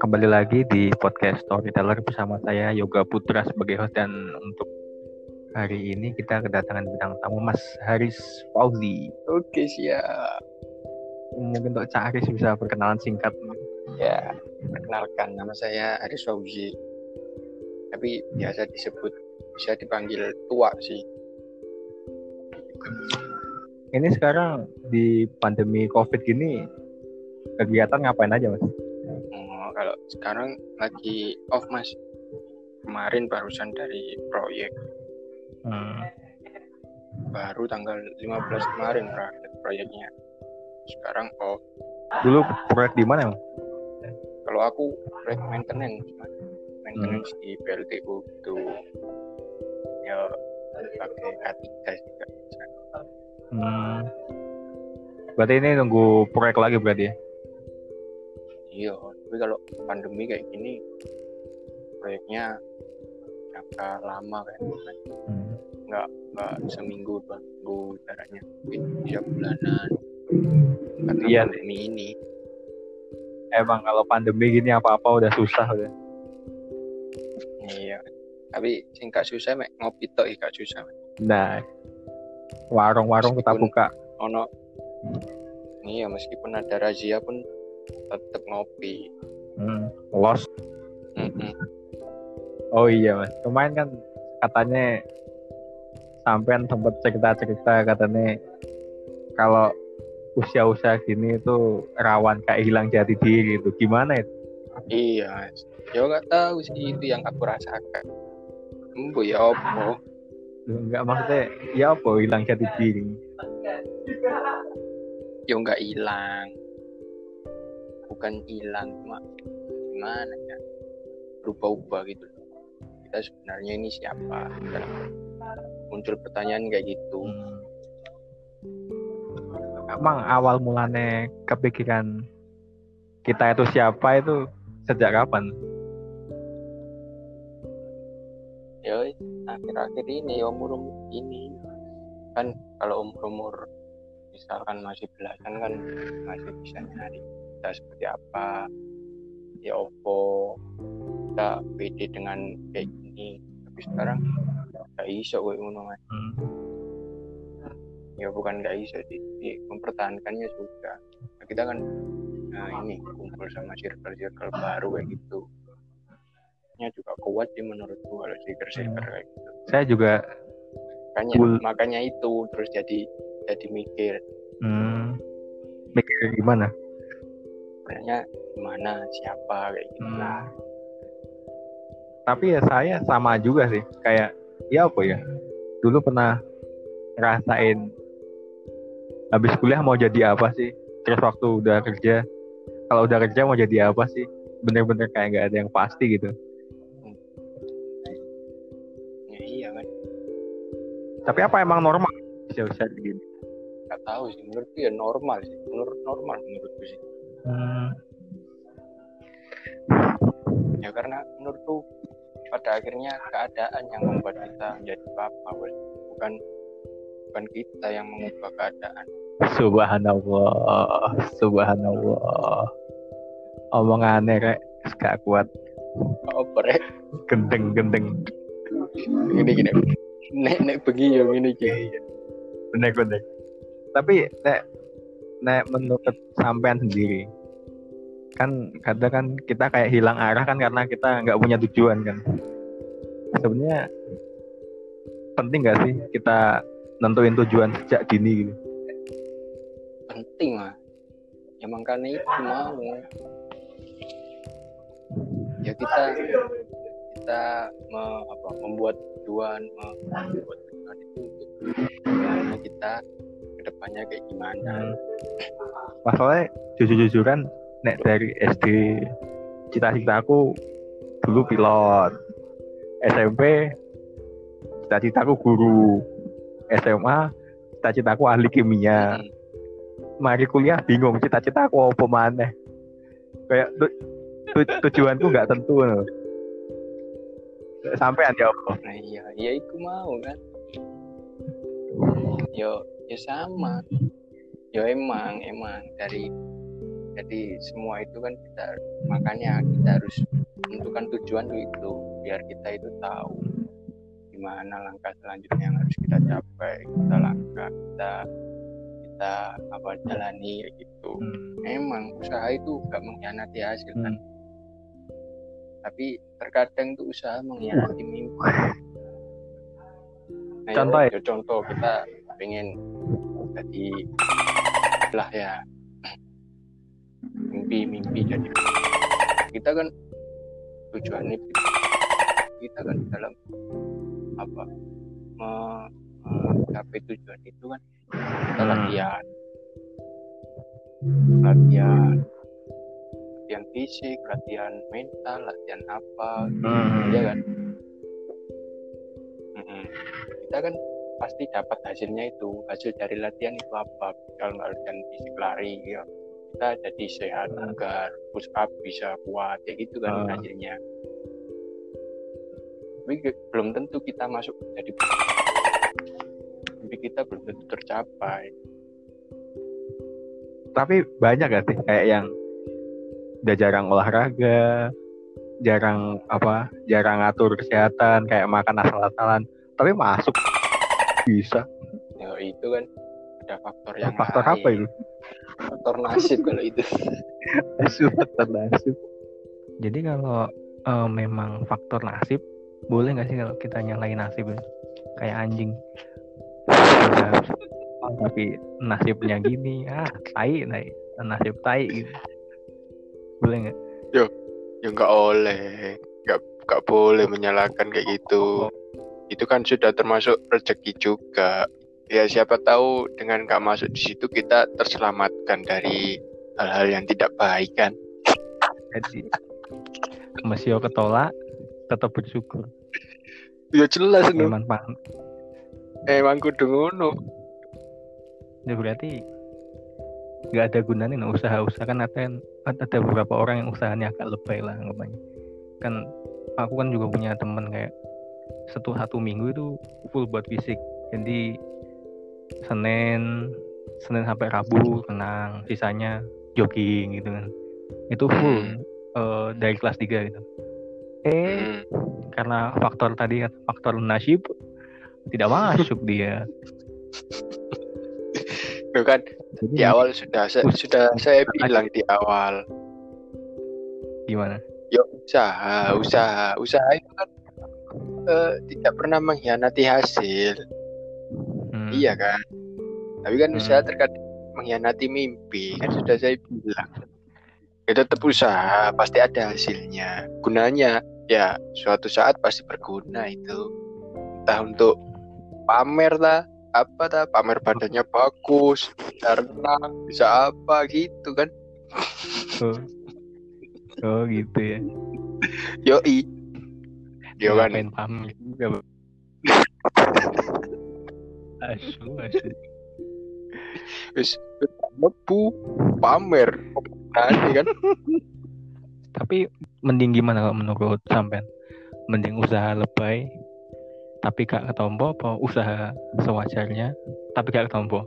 Kembali lagi di podcast Storyteller bersama saya Yoga Putra sebagai host dan untuk hari ini kita kedatangan bintang tamu Mas Haris Fauzi. Oke, siap. Mungkin untuk Cak Haris bisa perkenalan singkat. Ya, perkenalkan nama saya Haris Fauzi. Tapi biasa disebut bisa dipanggil tua sih. Ini sekarang di pandemi Covid gini kegiatan ngapain aja, Mas? Sekarang lagi off, Mas. Kemarin barusan dari proyek. Hmm. Baru tanggal 15 kemarin berakhir proyeknya. Sekarang off. Dulu proyek di mana? Kalau aku proyek maintenance. Maintenance di PLTU itu ya pakai K3 juga. Hmm. Berarti ini nunggu proyek lagi berarti ya? Iya, tapi kalau pandemi kayak gini proyeknya jangka lama kan, Hmm. nggak nggak seminggu dua minggu jaraknya mungkin tiga bulanan karena Iya. pandemi ini Emang kalau pandemi gini apa-apa udah susah udah. iya tapi sing gak susah mek ngopi tok iki gak susah Mek. Nah, warung-warung kita buka. ono iya meskipun ada razia pun tetap ngopi Hmm. Los. Mm-mm. Oh iya mas, kemarin kan katanya sampean sempat cerita-cerita katanya kalau usia-usia gini itu rawan kayak hilang jati diri itu gimana itu? iya ya nggak tahu sih itu yang aku rasakan embo ya opo Enggak maksudnya ya apa hilang jati diri? ya nggak hilang bukan hilang cuma gimana ya berubah-ubah gitu. Kita sebenarnya ini siapa? Dan muncul pertanyaan kayak gitu. Emang awal mulanya kepikiran kita itu siapa itu sejak kapan? ya akhir-akhir ini umur umur ini. Kan kalau umur umur misalkan masih belasan kan masih bisa nyari kita seperti apa ya opo kita pede dengan kayak gini tapi sekarang gak iso gue ngono Mas. Hmm. ya bukan gak iso Jadi, mempertahankannya sudah Nah, kita kan nah ini kumpul sama circle-circle baru kayak gitu nya juga kuat sih menurutku kalau circle-circle kayak gitu Saya juga makanya Cool. makanya itu terus jadi jadi mikir hmm, mikir gimana? Sebenarnya gimana siapa kayak gitu Hmm. lah tapi ya saya sama juga sih kayak ya apa ya dulu pernah ngerasain habis kuliah mau jadi apa sih terus waktu udah kerja kalau udah kerja mau jadi apa sih bener-bener kayak nggak ada yang pasti gitu. Ya iya kan. Tapi apa emang normal? Bisa bisa gini nggak tahu sih menurutku ya normal sih menurut normal menurutku sih hmm, ya karena menurutku pada akhirnya keadaan yang membuat kita menjadi apa bukan bukan kita yang mengubah keadaan. Subhanallah subhanallah. Omongannya kayak gak kuat. Oh brek. Gendeng gendeng. Gini gini nek nek pergi ya gini gini bener bener. Tapi nek nek menurut sampean sendiri kan kadang kan kita kayak hilang arah kan karena kita nggak punya tujuan kan. Sebenarnya penting nggak sih kita nentuin tujuan sejak dini gitu? Penting lah. Ya makanya itu mau ya kita kita me- apa, membuat tujuan membuat tujuan itu untuk kita ke depannya kayak gimana. Hmm. masalahnya jujur-jujuran nek dari SD cita-cita aku dulu pilot. SMP cita-citaku guru. SMA cita-citaku ahli kimia. Hmm. mari kuliah bingung cita-citaku apa maneh. Kayak tu- tu- tujuanku nggak tentu loh. sampean ya apa? Nah iya ya itu mau kan? Yo ya sama. Ya emang emang. Dari jadi semua itu kan kita makanya kita harus menentukan tujuan itu biar kita itu tahu gimana langkah selanjutnya yang harus kita capai kita langkah kita kita apa jalani gitu. Hmm. emang usaha itu gak mengkhianati hasil kan? Hmm. tapi terkadang tuh usaha mengkhianati mimpi. Nah, Contoh ya, contoh kita pengen jadi lah ya mimpi-mimpi jadi kita kan tujuannya kita kan dalam apa me- mencapai tujuan itu kan kita Hmm. latihan latihan latihan fisik latihan mental latihan apa Hmm. ya kan Mm-mm. kita kan pasti dapat hasilnya itu hasil dari latihan itu apa kalau latihan fisik lari ya kita jadi sehat Hmm. agar push up bisa kuat ya gitu kan Hmm. hasilnya tapi belum tentu kita masuk jadi mimpi kita belum tentu tercapai Tapi banyak gak sih kayak yang udah jarang olahraga, jarang apa, jarang ngatur kesehatan, kayak makan asal-asalan, tapi masuk bisa. ya itu kan ada faktor yang Faktor lain. apa itu? Faktor nasib kalau itu Faktor nasib. Jadi kalau eh, memang faktor nasib, boleh nggak sih kalau kita nyalain nasib? Kayak anjing. Oh, tapi nasibnya gini, ah, tai, tai, nasib tai gitu. Boleh nggak? ya nggak oleh nggak nggak boleh menyalahkan kayak gitu itu kan sudah termasuk rezeki juga ya siapa tahu dengan nggak masuk di situ kita terselamatkan dari hal-hal yang tidak baik kan? Jadi, mesio ketolak, tetap bersyukur. ya jelas Memang pang, emang kudu ngono. Ya berarti nggak ada gunanya nah, usaha-usaha. Kan ada ada beberapa orang yang usahanya agak lebay lah anggapannya kan aku kan juga punya temen kayak satu satu minggu itu full buat fisik. Jadi Senin Senin sampai Rabu renang sisanya jogging gitu kan. Itu full eh, dari kelas 3 gitu. Eh. Hmm. karena faktor tadi kan faktor nasib tidak masuk dia. Itu kan jadi di awal sudah saya, sudah saya bilang di awal. Gimana? Yuk usaha usaha usaha itu kan eh, tidak pernah mengkhianati hasil Hmm. Iya kan. Tapi kan Hmm. usaha terkadang mengkhianati mimpi kan sudah saya bilang. Ya tetap usaha pasti ada hasilnya. Gunanya ya suatu saat pasti berguna itu. Entah untuk pamer lah apa dah pamer badannya bagus bisa renang bisa apa gitu kan Oh. Oh gitu ya. yoi yo kan Ngapain pamer juga. Bang. Asu, asu. wis lebu pamer nanti kan Tapi mending gimana kalau menurut sampean? Mending usaha lebay tapi gak ketompo apa usaha sewajarnya tapi gak ketompo?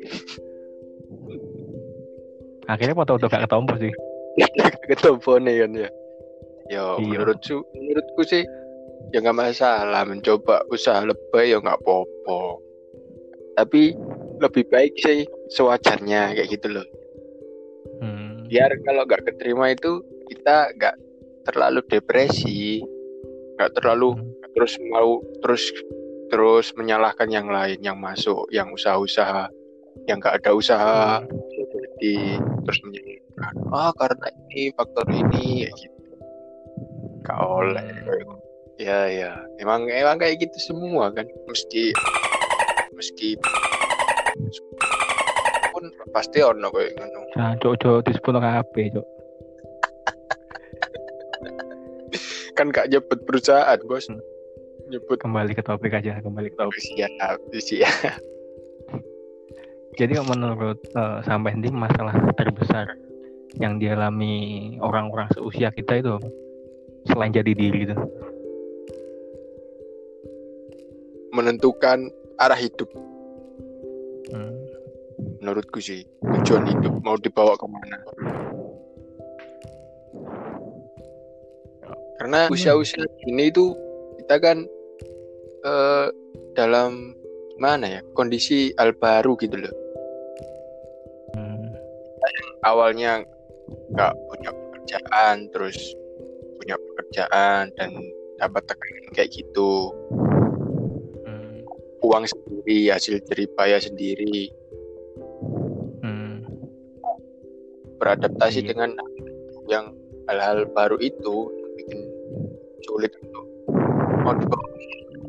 Akhirnya foto-foto gak ketompo sih. ketopone kan ya yo Iya. menurutku menurutku sih ya nggak masalah mencoba usaha lebay ya nggak popo tapi lebih baik sih sewajarnya kayak gitu loh. Hmm. biar kalau nggak keterima itu kita nggak terlalu depresi nggak terlalu Hmm. terus mau terus terus menyalahkan yang lain yang masuk yang usaha-usaha yang nggak ada usaha. Jadi terus menyalahkan ah karena ini faktor ini kayak gitu. Gak oleh. Ya ya. Emang emang kayak gitu semua kan. Meski meski pun pasti ono kayak ngono Nah, cok cok disebut kabeh, cok. kan gak nyebut perusahaan bos Hmm. nyebut Kembali ke topik aja, kembali ke topik. siap siap Jadi kalau menurut eh, sampai ini masalah terbesar yang dialami orang-orang seusia kita itu selain jadi diri itu. menentukan arah hidup Hmm. menurutku sih tujuan hidup mau dibawa ke mana karena Hmm. usia-usia ini itu kita kan eh, dalam mana ya kondisi hal baru gitu loh Hmm. awalnya nggak punya pekerjaan terus punya pekerjaan dan dapat tekanan kayak gitu. Uang sendiri hasil jeripaya sendiri Hmm. beradaptasi Iya. dengan yang hal-hal baru itu bikin sulit untuk dibawa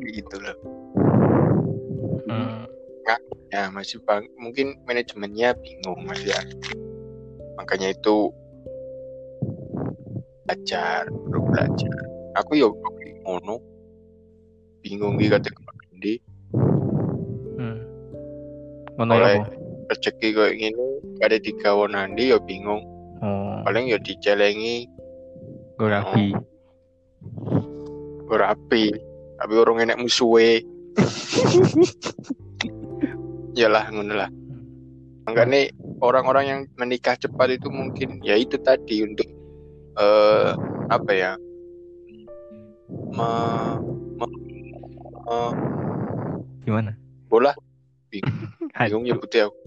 gitu loh Hmm. ya masih bang mungkin manajemennya bingung mas ya makanya itu belajar perlu belajar aku ya ngono bingung gitu Hmm. Ngono ya rezeki kayak gini ada di kawan nanti ya bingung. Oh, paling ya dicelengi. Gue rapi. berapi tapi orang enak musuhe. Yalah ngono lah. Makanya orang-orang yang menikah cepat itu mungkin ya itu tadi untuk eh apa ya? Me, me- me- Gimana? bola. Bingung nyebutnya aku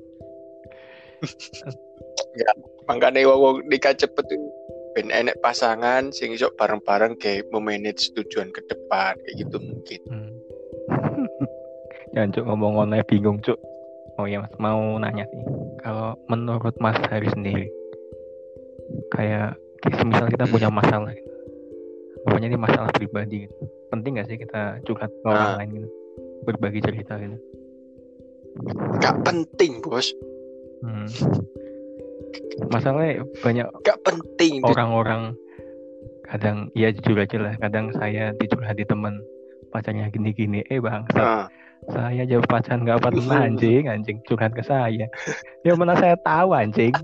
ya makanya wong nikah cepet tuh ben enek pasangan sing iso bareng-bareng kayak memanage tujuan ke depan kayak gitu mungkin Hmm. Jangan cuk ngomong ya, bingung cuk. Oh ya mas mau nanya sih. Kalau menurut Mas Hari sendiri, kayak misal kita punya masalah, gitu. pokoknya ini masalah pribadi, gitu. penting gak sih kita curhat ke orang Ah. lain gitu, berbagi cerita gitu. Gak penting bos. Hmm. Masalahnya banyak gak penting orang-orang kadang ya jujur aja lah kadang saya dicurhat di teman pacarnya gini-gini eh bang Ah, saya jauh pacaran nggak pernah anjing anjing curhat ke saya. Ya mana saya tahu anjing.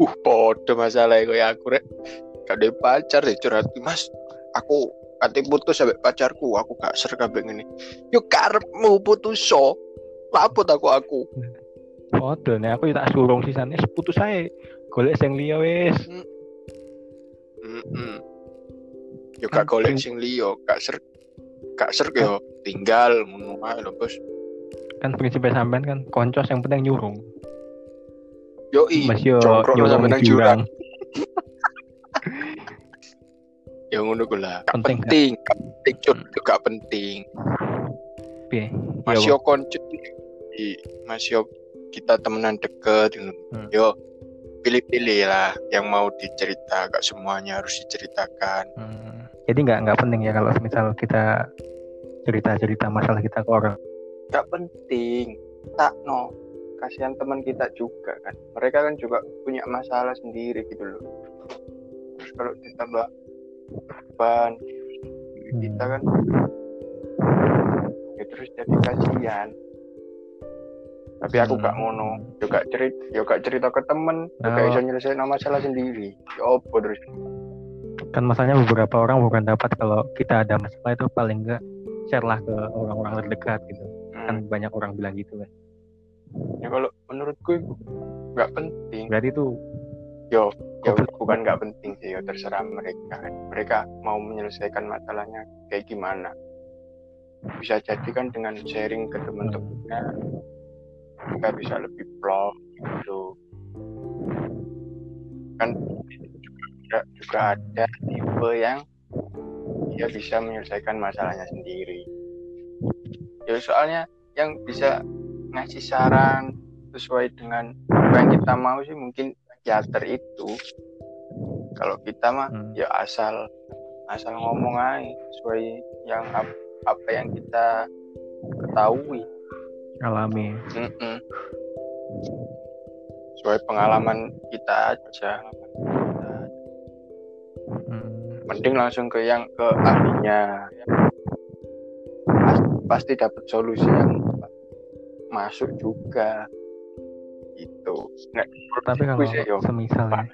Uh podo masalah kayak aku rek. Ada pacar deh curhat mas. Aku kate putus sampai pacarku aku gak ser kabeh ngene yo karepmu putus so. Laput aku aku. Foto nih aku tak surung sih sana putus saya golek sing liya wis. Mm-mm. yo gak golek sing liyo gak ser gak ser yo. Tinggal ngono ae lho bos. Kan prinsipnya sampean kan koncos yang penting nyurung. Yo i yo congkrok lo nyurung sampe nang jurang ya ngono ku lah. Gak Penting, penting gak penting cut itu gak penting. Piye Mas Yo, di Mas yo kita temenan deket gitu. Hmm. Yo pilih-pilih lah yang mau dicerita. Gak semuanya harus diceritakan. Hmm. jadi nggak nggak penting ya kalau misal kita cerita-cerita masalah kita ke orang? Gak penting. Tak no kasihan teman kita juga kan. Mereka kan juga punya masalah sendiri gitu loh. Terus kalau ditambah beban kita kan ya terus jadi kasihan tapi aku gak Hmm. ngono juga cerita yo gak cerita ke temen juga Nah. bisa nyelesain masalah sendiri ya opo terus kan masalahnya beberapa orang bukan dapat kalau kita ada masalah itu paling enggak share lah ke orang-orang terdekat gitu kan Hmm. banyak orang bilang gitu kan ya kalau menurutku nggak penting berarti itu ya Goblok. bukan nggak penting ya terserah mereka. Mereka mau menyelesaikan masalahnya kayak gimana. Bisa jadi kan dengan sharing ke teman-temannya kita bisa lebih plong gitu. Kan juga, juga ada tipe yang dia bisa menyelesaikan masalahnya sendiri. Ya soalnya yang bisa ngasih saran sesuai dengan apa yang kita mau sih mungkin psikiater itu kalau kita mah Hmm. ya asal asal ngomong aja sesuai yang ap- apa yang kita ketahui. Alami. Mm-mm. sesuai pengalaman kita aja. Hmm. mending langsung ke yang ke ahlinya. Pas- pasti dapat solusi yang masuk juga. Gitu. Nah, tapi kalau semisal ya,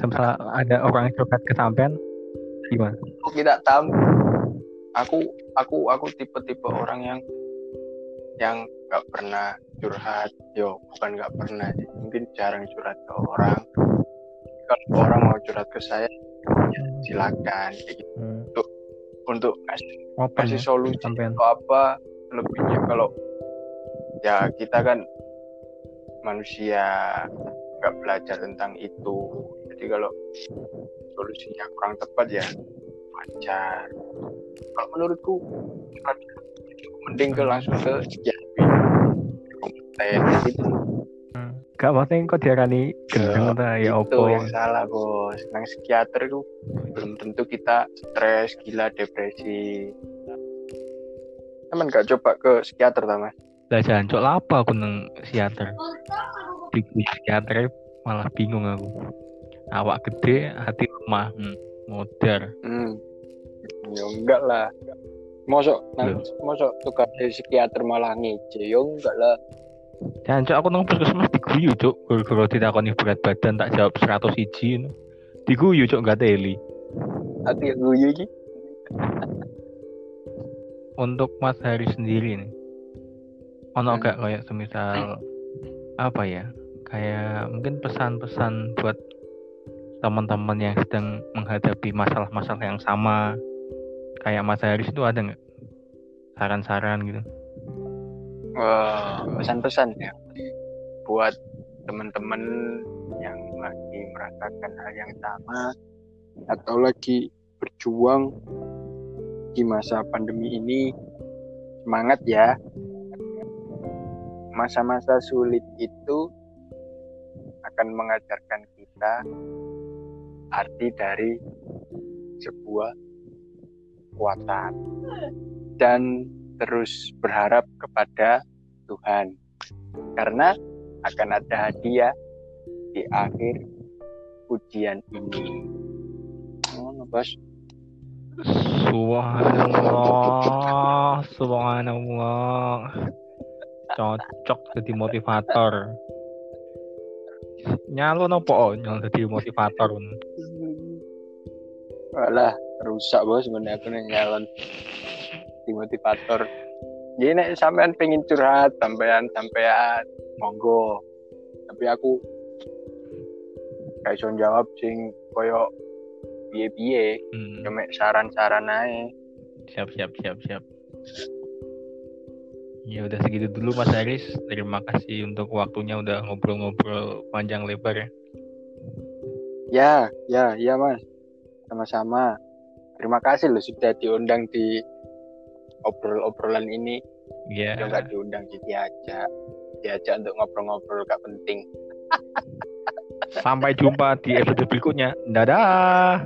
semisal ada orang yang curhat ke sampean gimana? Aku tidak tahu. Aku aku aku tipe-tipe orang yang yang nggak pernah curhat. Yo bukan nggak pernah mungkin jarang curhat ke orang. Kalau orang mau curhat ke saya ya silakan. Gitu. Hmm. untuk ngasih, Open ngasih ya, solusi sampean. atau apa lebihnya kalau ya kita kan manusia nggak belajar tentang itu. Jadi kalau solusinya kurang tepat ya wajar. Kalau menurutku mending ke langsung ke ya kompeten gitu Gak maksudnya kok diarani gendeng ta? Ya itu opo. yang salah bos. Nang psikiater itu belum tentu kita stres gila depresi. Teman gak coba ke psikiater sama Lah jancuk apa aku nang psikiater. Di psikiater malah bingung aku. Awak gede, hati lemah. Hmm. Modar. hmm. ya enggak lah mosok nang mosok tukar dari psikiater malah ngece ya enggak lah Jancuk aku nang puskesmas diguyu, Cuk. Gara-gara ditakoni berat badan tak jawab 100 iji. no. Diguyu, Cuk, gak teli. hati guyu iki Untuk Mas Hari sendiri nih. Ono Hmm. gak kayak semisal apa ya? Kayak mungkin pesan-pesan buat teman-teman yang sedang menghadapi masalah-masalah yang sama. Kayak Mas Haris itu ada nggak? Saran-saran gitu? Pesan-pesan ya. Buat teman-teman yang lagi merasakan hal yang sama atau lagi berjuang di masa pandemi ini semangat ya. Masa-masa sulit itu akan mengajarkan kita arti dari sebuah kekuatan dan terus berharap kepada Tuhan karena akan ada hadiah di akhir ujian ini. Oh, bos. Subhanallah, subhanallah. Cocok jadi motivator. Nyalon apa oh, nyalon jadi motivator. Walah, rusak bos sebenarnya aku nih nyalon di motivator. Jadi nek sampean pengen curhat, sampean sampean monggo. Tapi aku kayak jawab sing koyo piye-piye, Hmm, cuma saran-saran ae. siap siap siap siap. Ya udah segitu dulu Mas Haris. Terima kasih untuk waktunya udah ngobrol-ngobrol panjang lebar ya. Ya, ya, ya Mas. Sama-sama. Terima kasih loh sudah diundang di obrol-obrolan ini. Iya. Ya nggak diundang sih diajak. Diajak untuk ngobrol-ngobrol gak penting. Sampai jumpa di episode berikutnya. Dadah.